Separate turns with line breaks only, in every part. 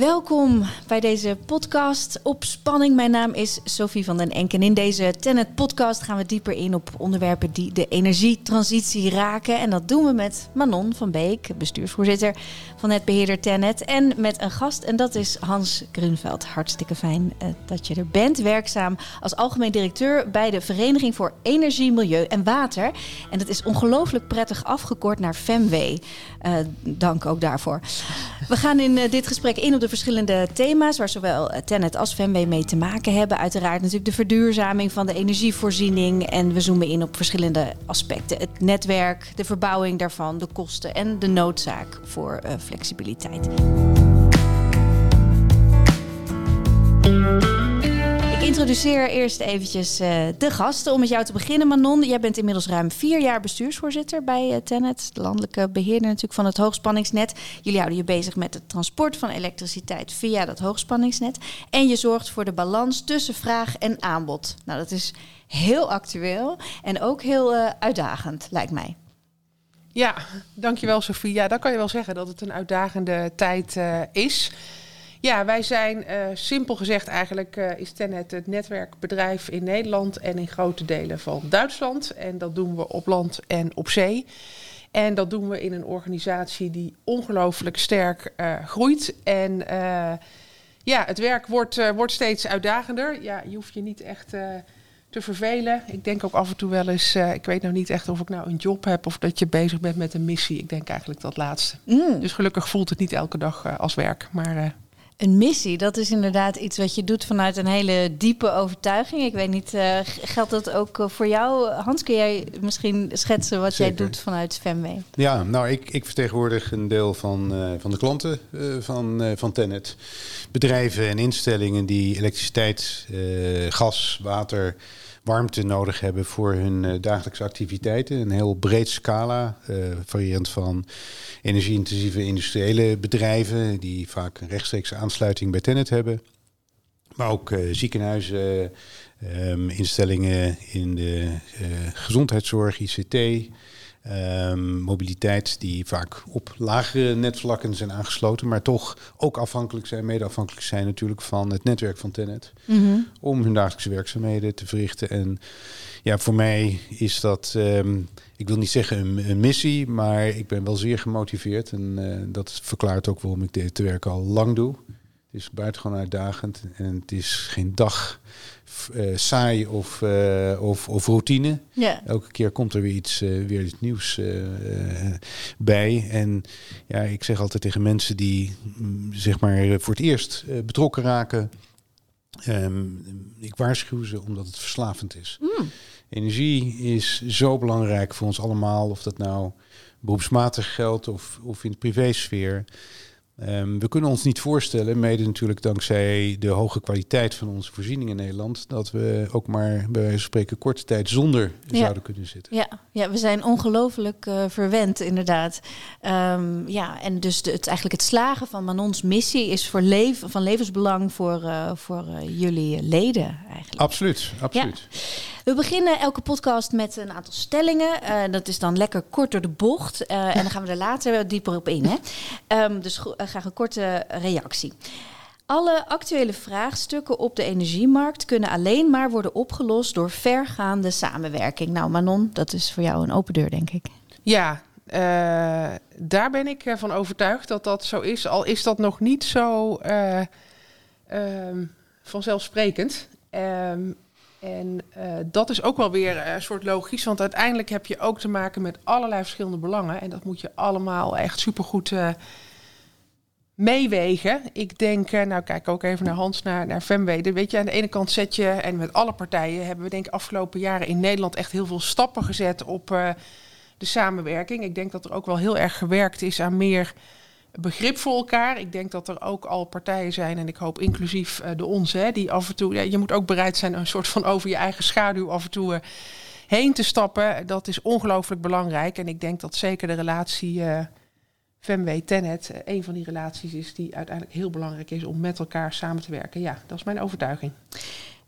Welkom bij deze podcast op spanning. Mijn naam is Sophie van den Enk en in deze Tenet podcast gaan we dieper in op onderwerpen die de energietransitie raken. En dat doen we met Manon van Beek, bestuursvoorzitter van netbeheerder Tenet. En met een gast en dat is Hans Grunveld. Hartstikke fijn uh, dat je er bent. Werkzaam als algemeen directeur bij de Vereniging voor Energie, Milieu en Water. En dat is ongelooflijk prettig afgekort naar FEMW. Uh, dank ook daarvoor. We gaan in uh, dit gesprek in op de verschillende thema's waar zowel Tenet als FEMW mee te maken hebben. Uiteraard natuurlijk de verduurzaming van de energievoorziening. En we zoomen in op verschillende aspecten. Het netwerk, de verbouwing daarvan, de kosten en de noodzaak voor uh, flexibiliteit. Introduceer eerst eventjes uh, de gasten. Om met jou te beginnen, Manon. Jij bent inmiddels ruim vier jaar bestuursvoorzitter bij uh, Tenet, de landelijke beheerder natuurlijk van het hoogspanningsnet. Jullie houden je bezig met het transport van elektriciteit via dat hoogspanningsnet. En je zorgt voor de balans tussen vraag en aanbod. Nou, dat is heel actueel en ook heel uh, uitdagend, lijkt mij.
Ja, dankjewel Sofie. Ja, dan kan je wel zeggen dat het een uitdagende tijd is. Ja, wij zijn uh, simpel gezegd eigenlijk uh, is Tenet het netwerkbedrijf in Nederland en in grote delen van Duitsland. En dat doen we op land en op zee. En dat doen we in een organisatie die ongelooflijk sterk uh, groeit. En ja, het werk wordt, wordt steeds uitdagender. Ja, je hoeft je niet echt te vervelen. Ik denk ook af en toe wel eens, uh, ik weet nou niet echt of ik nou een job heb of dat je bezig bent met een missie. Ik denk eigenlijk dat laatste. Mm. Dus gelukkig voelt het niet elke dag uh, als werk. Maar, uh,
een missie, dat is inderdaad iets wat je doet vanuit een hele diepe overtuiging. Ik weet niet, geldt dat ook voor jou? Hans, kun jij misschien schetsen wat
Zeker.
jij doet vanuit FEMW?
Ja, nou, ik, ik vertegenwoordig een deel van, van de klanten van, van Tenet. Bedrijven en instellingen die elektriciteit, gas, water warmte nodig hebben voor hun uh, dagelijkse activiteiten. Een heel breed scala, uh, variërend van energie-intensieve industriële bedrijven... die vaak een rechtstreekse aansluiting bij Tennet hebben. Maar ook uh, ziekenhuizen, um, instellingen in de gezondheidszorg, ICT... Um, mobiliteit die vaak op lagere netvlakken zijn aangesloten, maar toch ook afhankelijk zijn, mede afhankelijk zijn natuurlijk van het netwerk van Tenet. Mm -hmm. Om hun dagelijkse werkzaamheden te verrichten. En ja, voor mij is dat, um, ik wil niet zeggen een, een, missie, maar ik ben wel zeer gemotiveerd. En uh, dat verklaart ook waarom ik dit werk al lang doe. Het is buitengewoon uitdagend en het is geen dag uh, saai of, uh, of, of routine.
Ja.
Elke keer komt er weer iets, uh, weer iets nieuws bij. En ja, ik zeg altijd tegen mensen die mm, zeg maar voor het eerst betrokken raken. Um, ik waarschuw ze omdat het verslavend is. Mm. Energie is zo belangrijk voor ons allemaal. Of dat nou beroepsmatig geldt of, of in de privésfeer. Um, we kunnen ons niet voorstellen, mede natuurlijk dankzij de hoge kwaliteit van onze voorzieningen in Nederland, dat we ook maar bij wijze van spreken korte tijd zonder ja. zouden kunnen zitten.
Ja, ja we zijn ongelooflijk uh, verwend inderdaad. Um, ja, en dus de, het, eigenlijk het slagen van Manons missie is voor leven, van levensbelang voor, uh, voor uh, jullie leden eigenlijk.
Absoluut, absoluut.
Ja. We beginnen elke podcast met een aantal stellingen. Uh, dat is dan lekker kort door de bocht. Uh, en dan gaan we er later dieper op in. Hè? Um, dus uh, graag een korte reactie. Alle actuele vraagstukken op de energiemarkt kunnen alleen maar worden opgelost door vergaande samenwerking. Nou, Manon, dat is voor jou een open deur, denk ik.
Ja, daar ben ik van overtuigd dat dat zo is. Al is dat nog niet zo uh, uh, vanzelfsprekend. En uh, dat is ook wel weer een soort logisch, want uiteindelijk heb je ook te maken met allerlei verschillende belangen. En dat moet je allemaal echt supergoed uh, meewegen. Ik denk, nou kijk ook even naar Hans, naar, naar. Weet je, aan de ene kant zet je, en met alle partijen hebben we denk ik afgelopen jaren in Nederland echt heel veel stappen gezet op de samenwerking. Ik denk dat er ook wel heel erg gewerkt is aan meer begrip voor elkaar. Ik denk dat er ook al partijen zijn, en ik hoop inclusief uh, de onze, hè, die af en toe, ja, je moet ook bereid zijn een soort van over je eigen schaduw af en toe uh, heen te stappen. Dat is ongelooflijk belangrijk. En ik denk dat zeker de relatie uh, FEMW Tenet een van die relaties is die uiteindelijk heel belangrijk is om met elkaar samen te werken. Ja, dat is mijn overtuiging.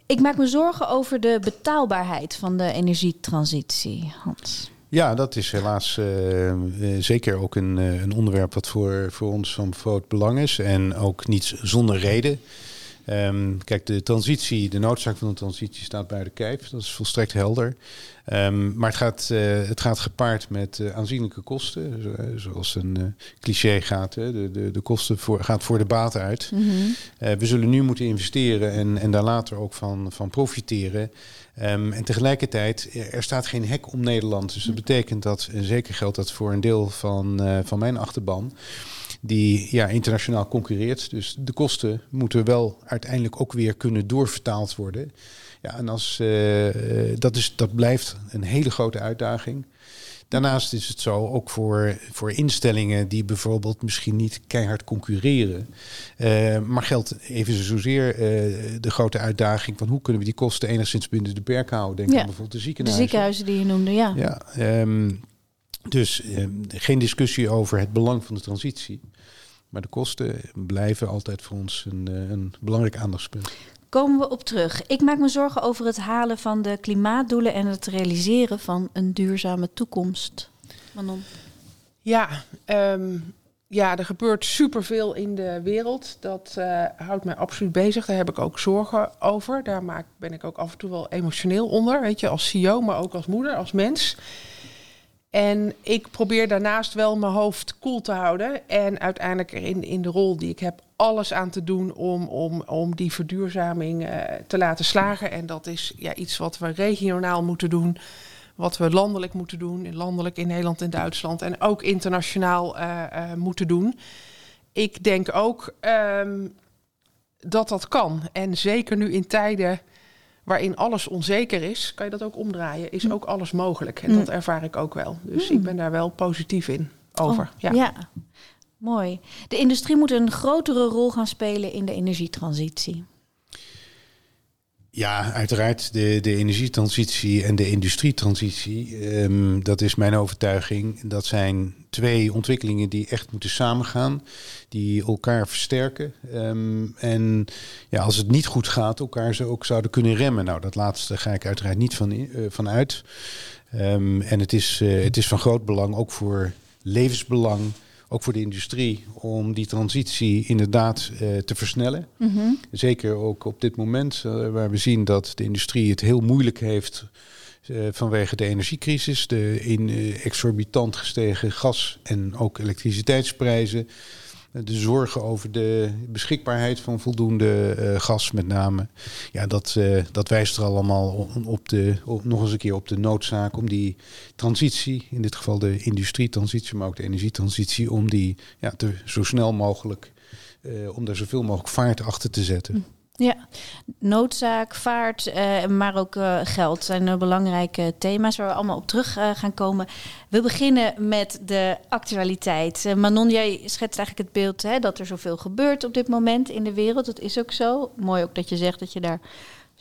Ik maak me zorgen over de betaalbaarheid van de energietransitie, Hans.
Ja, dat is helaas uh, zeker ook een, een onderwerp wat voor, voor ons van groot belang is. En ook niet zonder reden. Um, kijk, de transitie, de noodzaak van de transitie staat bij de kijf. Dat is volstrekt helder. Um, maar het gaat, uh, het gaat gepaard met uh, aanzienlijke kosten. Zoals een uh, cliché gaat. Hè. De, de, de kosten voor, gaat voor de baat uit. Mm -hmm. we zullen nu moeten investeren en, en daar later ook van, van profiteren. Um, en tegelijkertijd, er staat geen hek om Nederland. Dus dat betekent dat, en zeker geldt dat voor een deel van, van mijn achterban die ja, internationaal concurreert. Dus de kosten moeten wel uiteindelijk ook weer kunnen doorvertaald worden. Ja, en als, uh, dat, is, dat blijft een hele grote uitdaging. Daarnaast is het zo, ook voor, voor instellingen die bijvoorbeeld misschien niet keihard concurreren. Uh, maar geldt even zozeer uh, de grote uitdaging van hoe kunnen we die kosten enigszins binnen de perk houden. Denk ja, aan bijvoorbeeld de ziekenhuizen.
De ziekenhuizen die je noemde, ja.
ja um, dus um, geen discussie over het belang van de transitie. Maar de kosten blijven altijd voor ons een, een belangrijk aandachtspunt
komen we op terug. Ik maak me zorgen over het halen van de klimaatdoelen en het realiseren van een duurzame toekomst. Manon.
Ja, um, ja, er gebeurt superveel in de wereld. Dat uh, houdt mij absoluut bezig. Daar heb ik ook zorgen over. Daar maak, ben ik ook af en toe wel emotioneel onder. Weet je, als CEO, maar ook als moeder, als mens. En ik probeer daarnaast wel mijn hoofd koel te houden. En uiteindelijk in, in de rol die ik heb, alles aan te doen om, om, om die verduurzaming uh, te laten slagen. En dat is ja, iets wat we regionaal moeten doen. Wat we landelijk moeten doen. Landelijk in Nederland en Duitsland. En ook internationaal uh, uh, moeten doen. Ik denk ook um, dat dat kan. En zeker nu in tijden waarin alles onzeker is, kan je dat ook omdraaien. Is hm. ook alles mogelijk. En dat ervaar ik ook wel. Dus hm. ik ben daar wel positief in over.
Oh, ja. ja, mooi. De industrie moet een grotere rol gaan spelen in de energietransitie.
Ja, uiteraard. De, de energietransitie en de industrietransitie, um, dat is mijn overtuiging. Dat zijn twee ontwikkelingen die echt moeten samengaan, die elkaar versterken. Um, en ja, als het niet goed gaat, elkaar ze ook zouden kunnen remmen. Nou, dat laatste ga ik uiteraard niet van, uh, van uit. Um, en het is, uh, het is van groot belang, ook voor levensbelang ook voor de industrie, om die transitie inderdaad uh, te versnellen. Mm -hmm. Zeker ook op dit moment, waar we zien dat de industrie het heel moeilijk heeft vanwege de energiecrisis, de in, exorbitant gestegen gas- en ook elektriciteitsprijzen de zorgen over de beschikbaarheid van voldoende gas met name. Ja, dat, dat wijst er allemaal op de, op, nog eens een keer op de noodzaak om die transitie, in dit geval de industrietransitie, maar ook de energietransitie, om die ja, te, zo snel mogelijk, om daar zoveel mogelijk vaart achter te zetten. Hm.
Ja, noodzaak, vaart, uh, maar ook uh, geld zijn uh, belangrijke thema's waar we allemaal op terug gaan komen. We beginnen met de actualiteit. Manon, jij schetst eigenlijk het beeld hè, dat er zoveel gebeurt op dit moment in de wereld. Dat is ook zo. Mooi ook dat je zegt dat je daar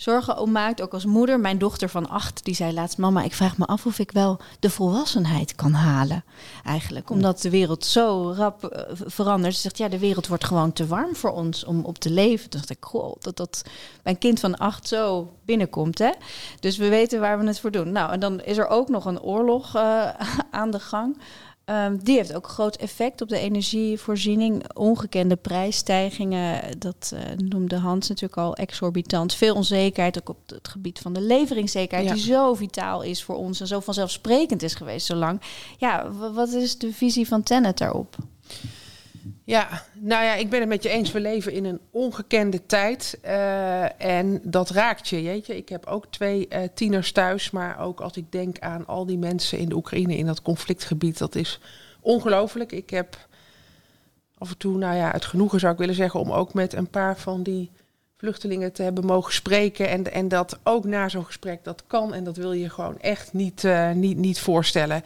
zorgen om maakt, ook als moeder. Mijn dochter van acht, die zei laatst... mama, ik vraag me af of ik wel de volwassenheid kan halen. Eigenlijk, omdat de wereld zo rap uh, verandert. Ze zegt, ja, de wereld wordt gewoon te warm voor ons om op te leven. Toen dacht ik, goh, dat dat mijn kind van acht zo binnenkomt. Hè? Dus we weten waar we het voor doen. Nou, en dan is er ook nog een oorlog uh, aan de gang... Um, die heeft ook een groot effect op de energievoorziening. Ongekende prijsstijgingen, dat uh, noemde Hans natuurlijk al exorbitant. Veel onzekerheid, ook op het gebied van de leveringszekerheid, ja. die zo vitaal is voor ons en zo vanzelfsprekend is geweest zo lang. Ja, wat is de visie van Tennet daarop?
Ja, nou ja, ik ben het met je eens. We leven in een ongekende tijd. Uh, en dat raakt je, weet je. Ik heb ook twee uh, tieners thuis. Maar ook als ik denk aan al die mensen in de Oekraïne, in dat conflictgebied. Dat is ongelooflijk. Ik heb af en toe, nou ja, het genoegen zou ik willen zeggen... om ook met een paar van die vluchtelingen te hebben mogen spreken. En, en dat ook na zo'n gesprek, dat kan. En dat wil je gewoon echt niet, uh, niet, niet voorstellen.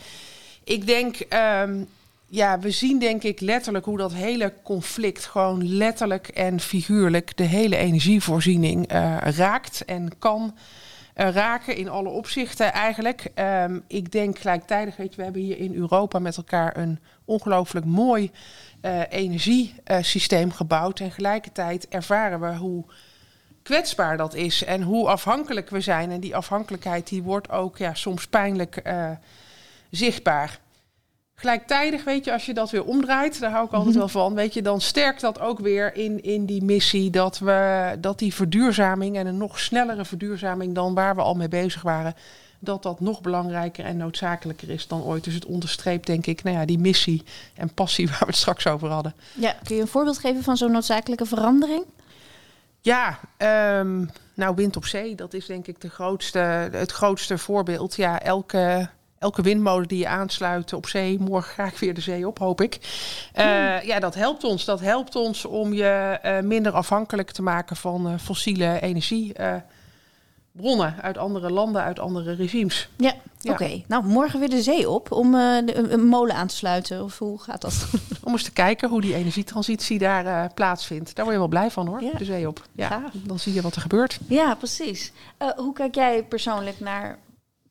Ik denk... Um, ja, we zien denk ik letterlijk hoe dat hele conflict gewoon letterlijk en figuurlijk de hele energievoorziening uh, raakt en kan uh, raken in alle opzichten eigenlijk. Um, ik denk gelijktijdig, weet je, we hebben hier in Europa met elkaar een ongelooflijk mooi uh, energiesysteem gebouwd. En gelijkertijd ervaren we hoe kwetsbaar dat is en hoe afhankelijk we zijn. En die afhankelijkheid die wordt ook ja, soms pijnlijk zichtbaar. Gelijktijdig, weet je, als je dat weer omdraait, daar hou ik altijd wel van, weet je, dan sterkt dat ook weer in, in die missie dat we dat die verduurzaming en een nog snellere verduurzaming dan waar we al mee bezig waren, dat dat nog belangrijker en noodzakelijker is dan ooit. Dus het onderstreept, denk ik, nou ja, die missie en passie waar we het straks over hadden.
Ja, kun je een voorbeeld geven van zo'n noodzakelijke verandering?
Ja, um, nou, wind op zee, dat is denk ik de grootste, het grootste voorbeeld. Ja, elke, elke windmolen die je aansluit op zee, morgen ga ik weer de zee op, hoop ik. Uh, ja, dat helpt ons. Dat helpt ons om je uh, minder afhankelijk te maken van uh, fossiele energie bronnen uit andere landen, uit andere regimes.
Ja, ja. oké. Nou, morgen weer de zee op om de, een molen aan te sluiten. Of hoe gaat dat?
om eens te kijken hoe die energietransitie daar plaatsvindt. Daar word je wel blij van hoor, ja. de zee op. Ja, dan zie je wat er gebeurt.
Ja, precies. Hoe kijk jij persoonlijk naar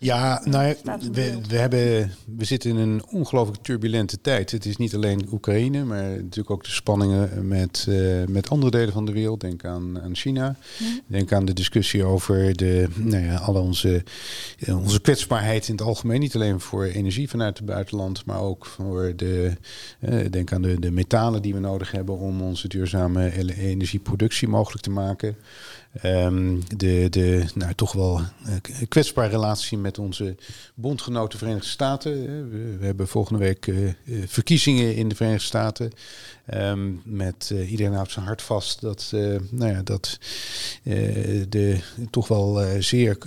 ja, nou, we, we, hebben, we zitten in een ongelooflijk turbulente tijd. Het is niet alleen Oekraïne, maar natuurlijk ook de spanningen met, uh, met andere delen van de wereld. Denk aan, aan China. Ja. Denk aan de discussie over de, nou ja, alle onze, onze kwetsbaarheid in het algemeen. Niet alleen voor energie vanuit het buitenland, maar ook voor de. Uh, denk aan de, de metalen die we nodig hebben om onze duurzame energieproductie mogelijk te maken. Um, de, de nou, toch wel uh, kwetsbare relatie met onze bondgenoten Verenigde Staten. We, we hebben volgende week uh, verkiezingen in de Verenigde Staten. Um, met uh, iedereen houdt zijn hart vast dat, nou ja, dat de toch wel zeer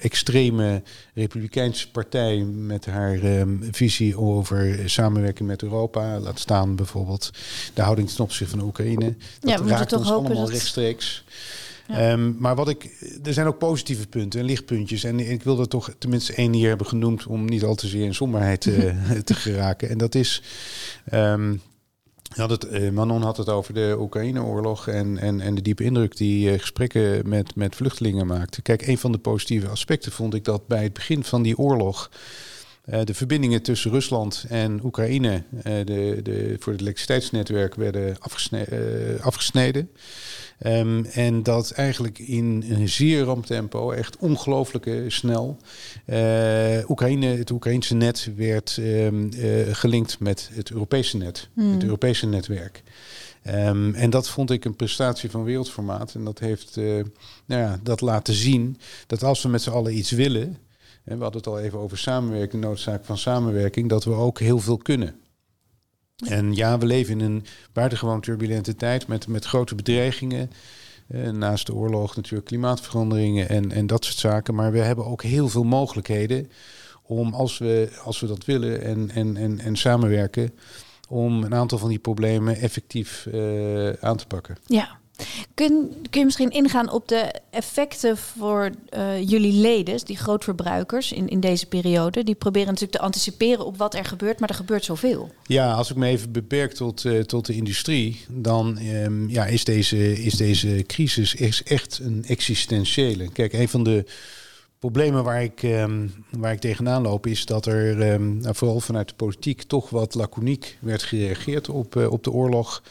extreme Republikeinse partij met haar um, visie over samenwerking met Europa, laat staan bijvoorbeeld de houding ten opzichte van Oekraïne. Dat
ja, we toch hopen
allemaal
dat...
rechtstreeks. Ja. Um, maar wat ik, er zijn ook positieve punten en lichtpuntjes. En ik wilde toch tenminste één hier hebben genoemd om niet al te zeer in somberheid uh, te geraken. En dat is. Um, had het, uh, Manon had het over de Oekraïne-oorlog en, en, en de diepe indruk die uh, gesprekken met, met vluchtelingen maakten. Kijk, een van de positieve aspecten vond ik dat bij het begin van die oorlog. Uh, de verbindingen tussen Rusland en Oekraïne de, de, voor het elektriciteitsnetwerk werden afgesne afgesneden. Um, en dat eigenlijk in een zeer ramptempo, echt ongelooflijk snel. Uh, Oekraïne, het Oekraïnse net werd um, uh, gelinkt met het Europese net, mm. het Europese netwerk. Um, en dat vond ik een prestatie van wereldformaat. En dat heeft uh, nou ja, dat laten zien dat als we met z'n allen iets willen. En we hadden het al even over samenwerking, noodzaak van samenwerking, dat we ook heel veel kunnen. En ja, we leven in een buitengewoon turbulente tijd met, met grote bedreigingen. Uh, naast de oorlog natuurlijk klimaatveranderingen en, en dat soort zaken. Maar we hebben ook heel veel mogelijkheden om, als we, als we dat willen en, en, en, en samenwerken, om een aantal van die problemen effectief uh, aan te pakken.
Ja. Kun, kun je misschien ingaan op de effecten voor uh, jullie leden, die grootverbruikers in, in deze periode? Die proberen natuurlijk te anticiperen op wat er gebeurt, maar er gebeurt zoveel.
Ja, als ik me even beperk tot, uh, tot de industrie, dan um, ja, is, deze, is deze crisis is echt een existentiële. Kijk, een van de problemen waar ik, um, waar ik tegenaan loop is dat er um, nou, vooral vanuit de politiek toch wat laconiek werd gereageerd op, uh, op de oorlog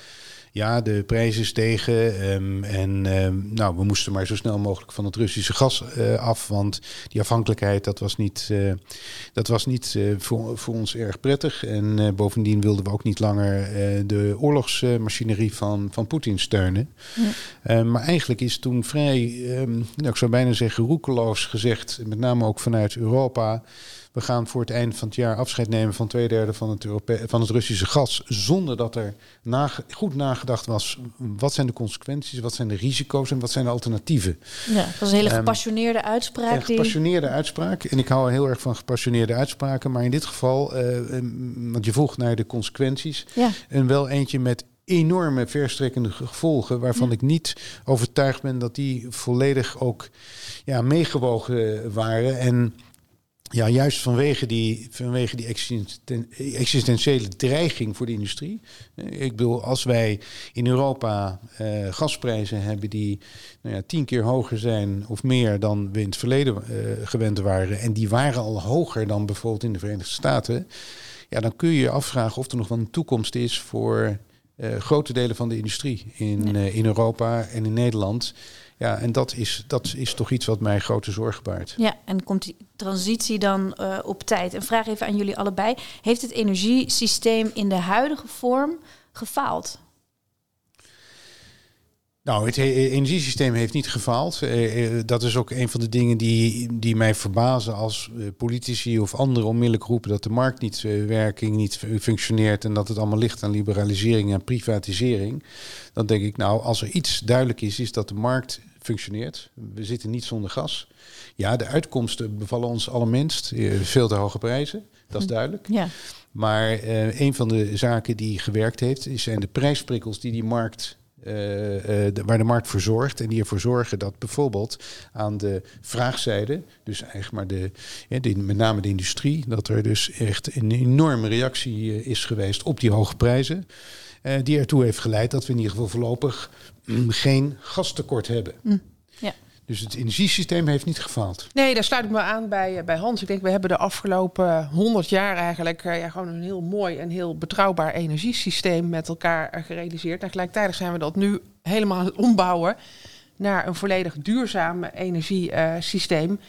ja, de prijzen stegen. Um, en um, nou, we moesten maar zo snel mogelijk van het Russische gas uh, af. Want die afhankelijkheid, dat was niet, uh, dat was niet uh, voor, voor ons erg prettig. En bovendien wilden we ook niet langer de oorlogsmachinerie van, van Poetin steunen. Ja. maar eigenlijk is toen vrij, um, nou, ik zou bijna zeggen, roekeloos gezegd, met name ook vanuit Europa. We gaan voor het eind van het jaar afscheid nemen van twee derde van het, Europe van het Russische gas. Zonder dat er goed nagedacht was. Wat zijn de consequenties? Wat zijn de risico's? En wat zijn de alternatieven?
Ja, dat was een hele gepassioneerde um, uitspraak.
Een gepassioneerde die... uitspraak. En ik hou heel erg van gepassioneerde uitspraken. Maar in dit geval, uh, want je vroeg naar de consequenties.
Ja.
En wel eentje met enorme verstrekkende gevolgen, waarvan ja. ik niet overtuigd ben dat die volledig ook ja, meegewogen waren. En ja, juist vanwege die, vanwege die existentiële dreiging voor de industrie. Ik bedoel, als wij in Europa uh, gasprijzen hebben die nou ja, tien keer hoger zijn of meer dan we in het verleden uh, gewend waren. En die waren al hoger dan bijvoorbeeld in de Verenigde Staten. Ja, dan kun je je afvragen of er nog wel een toekomst is voor grote delen van de industrie in, in Europa en in Nederland. Ja, en dat is, dat is toch iets wat mij grote zorgen baart.
Ja, en komt die transitie dan op tijd? Een vraag even aan jullie allebei. Heeft het energiesysteem in de huidige vorm gefaald?
Nou, het energiesysteem heeft niet gefaald. Eh, eh, dat is ook een van de dingen die, die mij verbazen als eh, politici of anderen onmiddellijk roepen dat de markt niet werking niet functioneert en dat het allemaal ligt aan liberalisering en privatisering. Dan denk ik, nou, als er iets duidelijk is, is dat de markt functioneert. We zitten niet zonder gas. Ja, de uitkomsten bevallen ons allerminst. Veel te hoge prijzen, dat is hm. duidelijk. Ja. Maar uh, een van de zaken die gewerkt heeft, zijn de prijsprikkels die die markt uh, uh, waar de markt voor zorgt. En die ervoor zorgen dat bijvoorbeeld aan de vraagzijde, dus eigenlijk maar de, met name de industrie, dat er dus echt een enorme reactie is geweest op die hoge prijzen. die ertoe heeft geleid dat we in ieder geval voorlopig mm, geen gastekort hebben. Mm. Dus het energiesysteem heeft niet gefaald.
Nee, daar sluit ik me aan bij, eh, bij Hans. Ik denk, we hebben de afgelopen honderd jaar eigenlijk uh, ja, gewoon een heel mooi en heel betrouwbaar energiesysteem met elkaar gerealiseerd. En gelijktijdig zijn we dat nu helemaal aan het ombouwen naar een volledig duurzaam energiesysteem.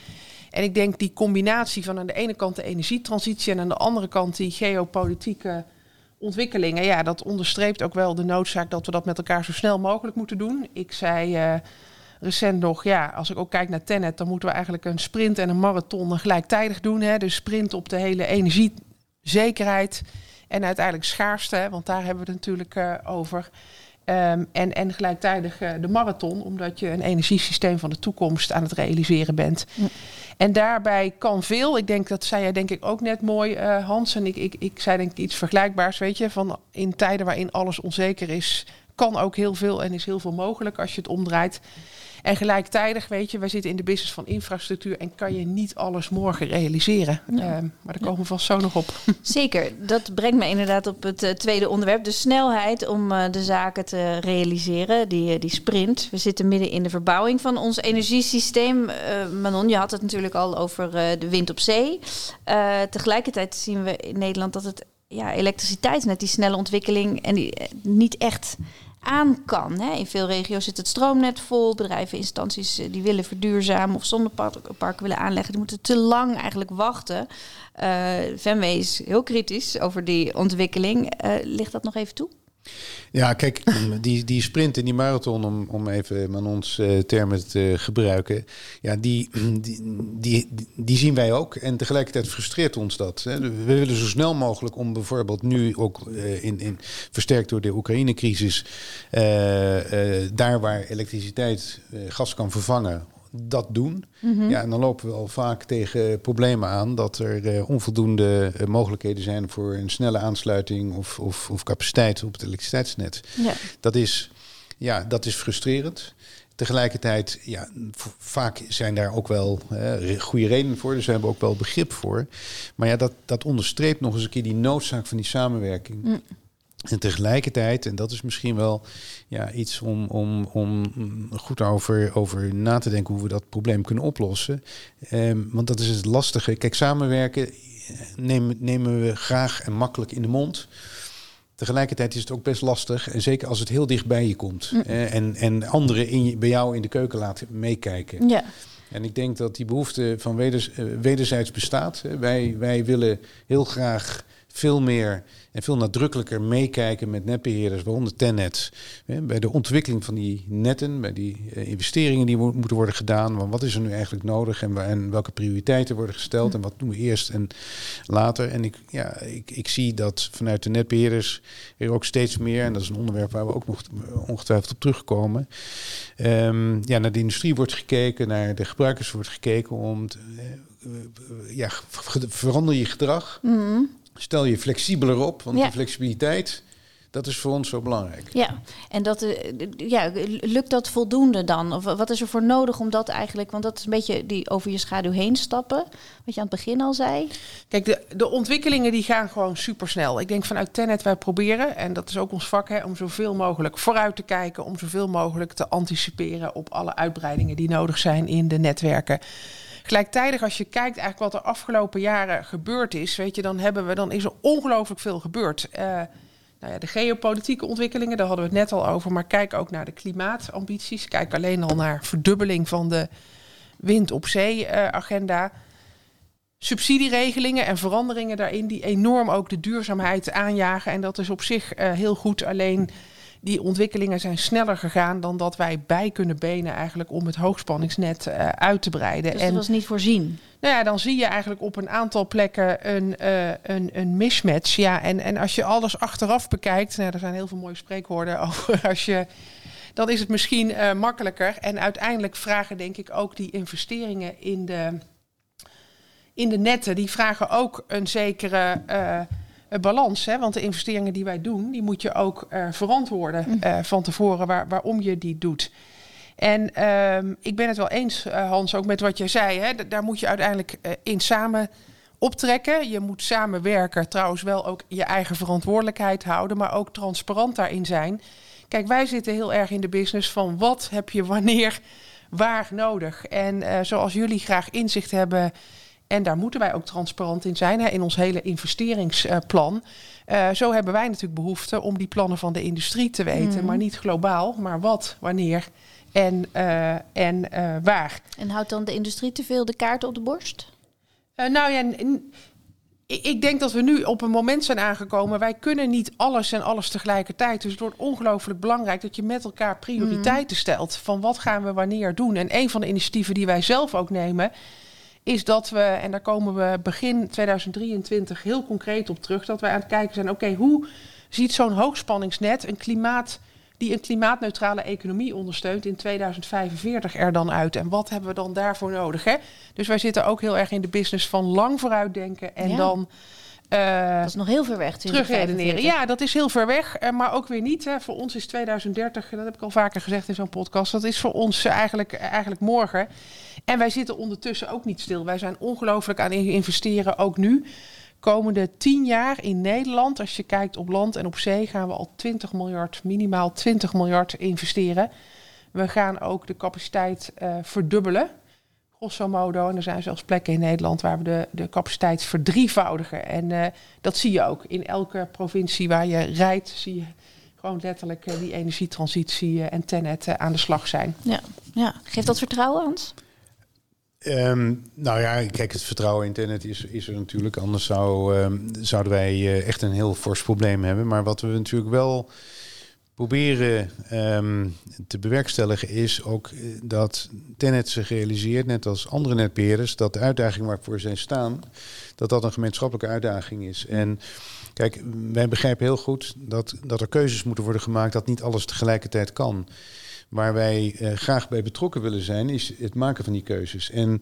En ik denk die combinatie van aan de ene kant de energietransitie en aan de andere kant die geopolitieke ontwikkelingen, ja, dat onderstreept ook wel de noodzaak dat we dat met elkaar zo snel mogelijk moeten doen. Ik zei recent nog, ja, als ik ook kijk naar Tenet, dan moeten we eigenlijk een sprint en een marathon gelijktijdig doen. Hè? Dus sprint op de hele energiezekerheid en uiteindelijk schaarste, want daar hebben we het natuurlijk uh, over. Um, en, en gelijktijdig uh, de marathon, omdat je een energiesysteem van de toekomst aan het realiseren bent. Ja. En daarbij kan veel. Ik denk dat zei jij denk ik ook net mooi, uh, Hans. En ik, ik, ik zei denk ik iets vergelijkbaars, weet je, van in tijden waarin alles onzeker is, kan ook heel veel en is heel veel mogelijk als je het omdraait. En gelijktijdig, weet je, wij zitten in de business van infrastructuur en kan je niet alles morgen realiseren. Ja. Ehm, maar daar komen we vast zo nog op.
Zeker, dat brengt me inderdaad op het uh, tweede onderwerp. De snelheid om uh, de zaken te realiseren, die, uh, die sprint. We zitten midden in de verbouwing van ons energiesysteem. Manon, je had het natuurlijk al over de wind op zee. tegelijkertijd zien we in Nederland dat het ja, elektriciteit net die snelle ontwikkeling en die niet echt aan kan. Hè. In veel regio's zit het stroomnet vol. Bedrijven, instanties eh, die willen verduurzamen of zonneparken willen aanleggen, die moeten te lang eigenlijk wachten. Uh, is heel kritisch over die ontwikkeling. Uh, ligt dat nog even toe?
Ja, kijk, die, die sprint en die marathon, om, om even Manons uh, termen te gebruiken, ja, die, die, die, die, zien wij ook. En tegelijkertijd frustreert ons dat. Hè. We willen zo snel mogelijk om bijvoorbeeld nu ook uh, in, in, versterkt door de Oekraïne-crisis, uh, daar waar elektriciteit gas kan vervangen, dat doen. Mhm. Ja, en dan lopen we al vaak tegen problemen aan dat er uh, onvoldoende uh, mogelijkheden zijn voor een snelle aansluiting of, of, of capaciteit op het elektriciteitsnet. Ja. Dat, is, ja, dat is frustrerend. Tegelijkertijd, ja, vaak zijn daar ook wel uh, goede redenen voor, dus we hebben ook wel begrip voor. Maar ja, dat, dat onderstreept nog eens een keer die noodzaak van die samenwerking. Mm. En tegelijkertijd, en dat is misschien wel ja, iets om, om, om goed over, over na te denken hoe we dat probleem kunnen oplossen. Um, want dat is het lastige. Kijk, samenwerken eh, nemen, nemen we graag en makkelijk in de mond. Tegelijkertijd is het ook best lastig. En zeker als het heel dicht bij je komt. Mm. Eh, en, en anderen in je, bij jou in de keuken laten meekijken. Ja. En ik denk dat die behoefte van weders, uh, wederzijds bestaat. Wij, wij willen heel graag veel meer en veel nadrukkelijker meekijken met netbeheerders, waaronder Tenet, bij de ontwikkeling van die netten, bij die eh, investeringen die moeten worden gedaan. Want wat is er nu eigenlijk nodig en, en welke prioriteiten worden gesteld en wat doen we eerst en later. En ik, ja, ik, ik zie dat vanuit de netbeheerders er ook steeds meer, en dat is een onderwerp waar we ook nog ongetwijfeld op terugkomen, um, ja, naar de industrie wordt gekeken, naar de gebruikers wordt gekeken om te, uh, ja, verander je gedrag. Mm stel je flexibeler op, want die flexibiliteit, dat is voor ons zo belangrijk.
Ja, en dat, eh, ja, lukt dat voldoende dan? Of wat is er voor nodig om dat eigenlijk, want dat is een beetje die over je schaduw heen stappen, wat je aan het begin al zei.
Kijk, de, de ontwikkelingen die gaan gewoon supersnel. Ik denk vanuit Tenet, wij proberen, en dat is ook ons vak, hè, om zoveel mogelijk vooruit te kijken, om zoveel mogelijk te anticiperen op alle uitbreidingen die nodig zijn in de netwerken. Gelijktijdig, als je kijkt eigenlijk wat er afgelopen jaren gebeurd is, weet je, dan hebben we, dan is er ongelooflijk veel gebeurd. Uh, nou ja, de geopolitieke ontwikkelingen, daar hadden we het net al over. Maar kijk ook naar de klimaatambities. Kijk alleen al naar verdubbeling van de wind op zee uh, agenda. Subsidieregelingen en veranderingen daarin die enorm ook de duurzaamheid aanjagen. En dat is op zich uh, heel goed. Alleen die ontwikkelingen zijn sneller gegaan dan dat wij bij kunnen benen eigenlijk om het hoogspanningsnet uh, uit te breiden.
Dus dat en, was niet voorzien?
Nou ja, dan zie je eigenlijk op een aantal plekken een, uh, een, een mismatch. Ja, en, en als je alles achteraf bekijkt, nou, er zijn heel veel mooie spreekwoorden over als je dan is het misschien uh, makkelijker. En uiteindelijk vragen denk ik ook die investeringen in de, in de netten, die vragen ook een zekere uh, balans. Hè? Want de investeringen die wij doen, die moet je ook uh, verantwoorden mm. van tevoren waar, waarom je die doet. En ehm, ik ben het wel eens, Hans, ook met wat je zei. Hè? daar moet je uiteindelijk in samen optrekken. Je moet samenwerken, trouwens wel ook je eigen verantwoordelijkheid houden, maar ook transparant daarin zijn. Kijk, wij zitten heel erg in de business van wat heb je wanneer, waar nodig. En uh, zoals jullie graag inzicht hebben, en daar moeten wij ook transparant in zijn, hè, in ons hele investeringsplan. Uh, zo hebben wij natuurlijk behoefte om die plannen van de industrie te weten, mm. maar niet globaal, maar wat, wanneer en, uh, en waar.
En houdt dan de industrie te veel de kaart op de borst?
nou ja, ik denk dat we nu op een moment zijn aangekomen. Wij kunnen niet alles en alles tegelijkertijd. Dus het wordt ongelooflijk belangrijk dat je met elkaar prioriteiten mm. stelt. Van wat gaan we wanneer doen. En een van de initiatieven die wij zelf ook nemen. Is dat we, en daar komen we begin 2023 heel concreet op terug. Dat wij aan het kijken zijn. Oké, hoe ziet zo'n hoogspanningsnet een klimaat die een klimaatneutrale economie ondersteunt in 2045 er dan uit? En wat hebben we dan daarvoor nodig? Hè? Dus wij zitten ook heel erg in de business van lang vooruitdenken en dan.
Uh, dat is nog heel ver weg.
Terugredeneren. Ja, dat is heel ver weg. Uh, maar ook weer niet. Hè. Voor ons is 2030, dat heb ik al vaker gezegd in zo'n podcast. Dat is voor ons eigenlijk, eigenlijk morgen. En wij zitten ondertussen ook niet stil. Wij zijn ongelooflijk aan investeren, ook nu komende tien jaar in Nederland, als je kijkt op land en op zee, gaan we al 20 miljard, minimaal 20 miljard investeren. We gaan ook de capaciteit uh, verdubbelen, grosso modo. En er zijn zelfs plekken in Nederland waar we de, de capaciteit verdrievoudigen. En uh, dat zie je ook. In elke provincie waar je rijdt, zie je gewoon letterlijk uh, die energietransitie en Tenet aan de slag zijn.
Ja, ja. geeft dat vertrouwen, Hans?
Um, nou ja, kijk, het vertrouwen in internet is, is er natuurlijk. Anders zou, um, zouden wij uh, echt een heel fors probleem hebben. Maar wat we natuurlijk wel proberen um, te bewerkstelligen is ook eh, dat Tenet zich realiseert, net als andere netbeheerders, dat de uitdaging waarvoor zij staan, dat dat een gemeenschappelijke uitdaging is. En kijk, wij begrijpen heel goed dat, dat er keuzes moeten worden gemaakt, dat niet alles tegelijkertijd kan. Waar wij uh, graag bij betrokken willen zijn, is het maken van die keuzes. En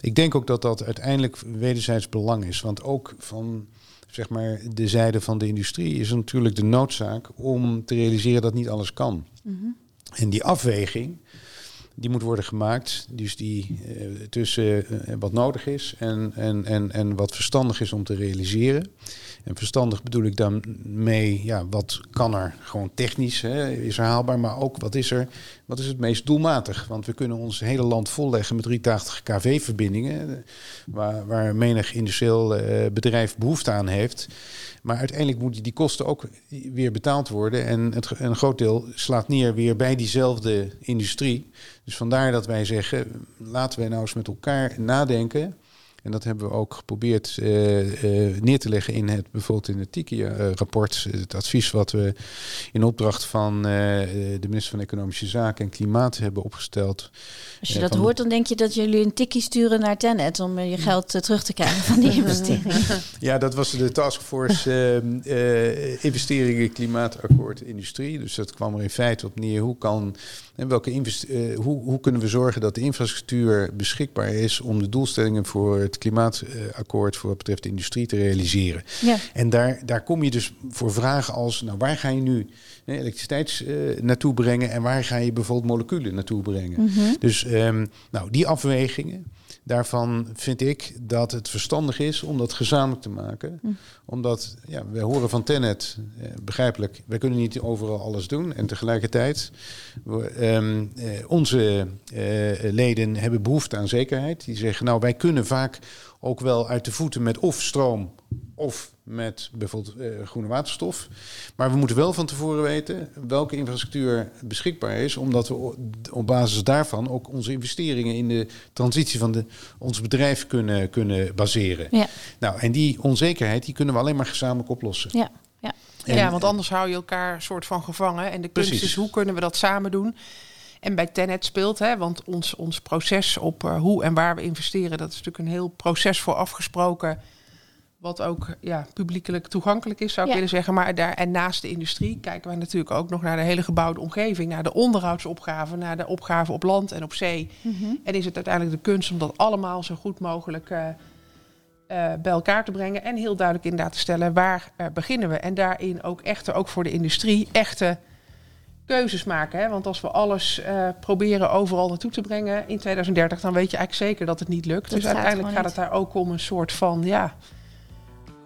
ik denk ook dat dat uiteindelijk wederzijds belang is. Want ook van zeg maar, de zijde van de industrie is natuurlijk de noodzaak om te realiseren dat niet alles kan. Mm -hmm. En die afweging, die moet worden gemaakt. Dus die uh, tussen uh, wat nodig is en, en, en, en wat verstandig is om te realiseren. En verstandig bedoel ik dan mee, ja, wat kan er gewoon technisch, hè, is er haalbaar, maar ook wat is er, wat is het meest doelmatig? Want we kunnen ons hele land volleggen met 380 kV-verbindingen, waar, waar menig industrieel bedrijf behoefte aan heeft. Maar uiteindelijk moeten die kosten ook weer betaald worden. En het, een groot deel slaat neer weer bij diezelfde industrie. Dus vandaar dat wij zeggen, laten wij nou eens met elkaar nadenken en dat hebben we ook geprobeerd uh, uh, neer te leggen in het bijvoorbeeld in het TIKI-rapport. het advies wat we in opdracht van uh, de minister van Economische Zaken en Klimaat hebben opgesteld.
Als je dat hoort, dan denk je dat jullie een tikkie sturen naar Tenet om je geld terug te krijgen van die investeringen.
ja, dat was de Taskforce Investeringen Klimaatakkoord Industrie. Dus dat kwam er in feite op neer. Hoe kan en welke uh, hoe, hoe kunnen we zorgen dat de infrastructuur beschikbaar is om de doelstellingen voor het klimaatakkoord voor wat betreft de industrie te realiseren? Ja. En daar, daar kom je dus voor vragen als, nou waar ga je nu elektriciteit uh, naartoe brengen en waar ga je bijvoorbeeld moleculen naartoe brengen? Mm -hmm. Dus um, nou, die afwegingen. Daarvan vind ik dat het verstandig is om dat gezamenlijk te maken. Hm. Omdat, ja, we horen van Tenet, eh, begrijpelijk, wij kunnen niet overal alles doen. En tegelijkertijd, we, eh, onze eh, leden hebben behoefte aan zekerheid. Die zeggen, nou, wij kunnen vaak ook wel uit de voeten met of stroom of met bijvoorbeeld uh, groene waterstof. Maar we moeten wel van tevoren weten welke infrastructuur beschikbaar is, omdat we op basis daarvan ook onze investeringen in de transitie van de, ons bedrijf kunnen, kunnen baseren. Ja. Nou, en die onzekerheid die kunnen we alleen maar gezamenlijk oplossen.
Ja. Ja.
ja, want anders hou je elkaar soort van gevangen. En de kunst is hoe kunnen we dat samen doen? En bij Tenet speelt, hè, want ons, ons proces op uh, hoe en waar we investeren, dat is natuurlijk een heel proces voor afgesproken. Wat ook ja, publiekelijk toegankelijk is, zou ik willen zeggen. Maar daar, en naast de industrie kijken wij natuurlijk ook nog naar de hele gebouwde omgeving, naar de onderhoudsopgaven, naar de opgaven op land en op zee. Mhm. En is het uiteindelijk de kunst om dat allemaal zo goed mogelijk uh, uh, bij elkaar te brengen. En heel duidelijk inderdaad te stellen waar beginnen we. En daarin ook echter, ook voor de industrie, echte keuzes maken. Hè? Want als we alles uh, proberen overal naartoe te brengen in 2030, dan weet je eigenlijk zeker dat het niet lukt. dus uiteindelijk gaat het daar ook om een soort van ja,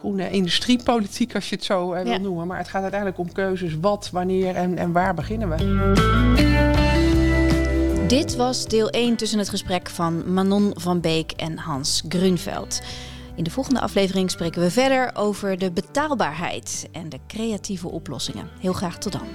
groene industriepolitiek, als je het zo uh, wil noemen. Maar het gaat uiteindelijk om keuzes wat, wanneer en, en waar beginnen we.
Dit was deel 1 tussen het gesprek van Manon van Beek en Hans Grunveld. In de volgende aflevering spreken we verder over de betaalbaarheid en de creatieve oplossingen. Heel graag tot dan.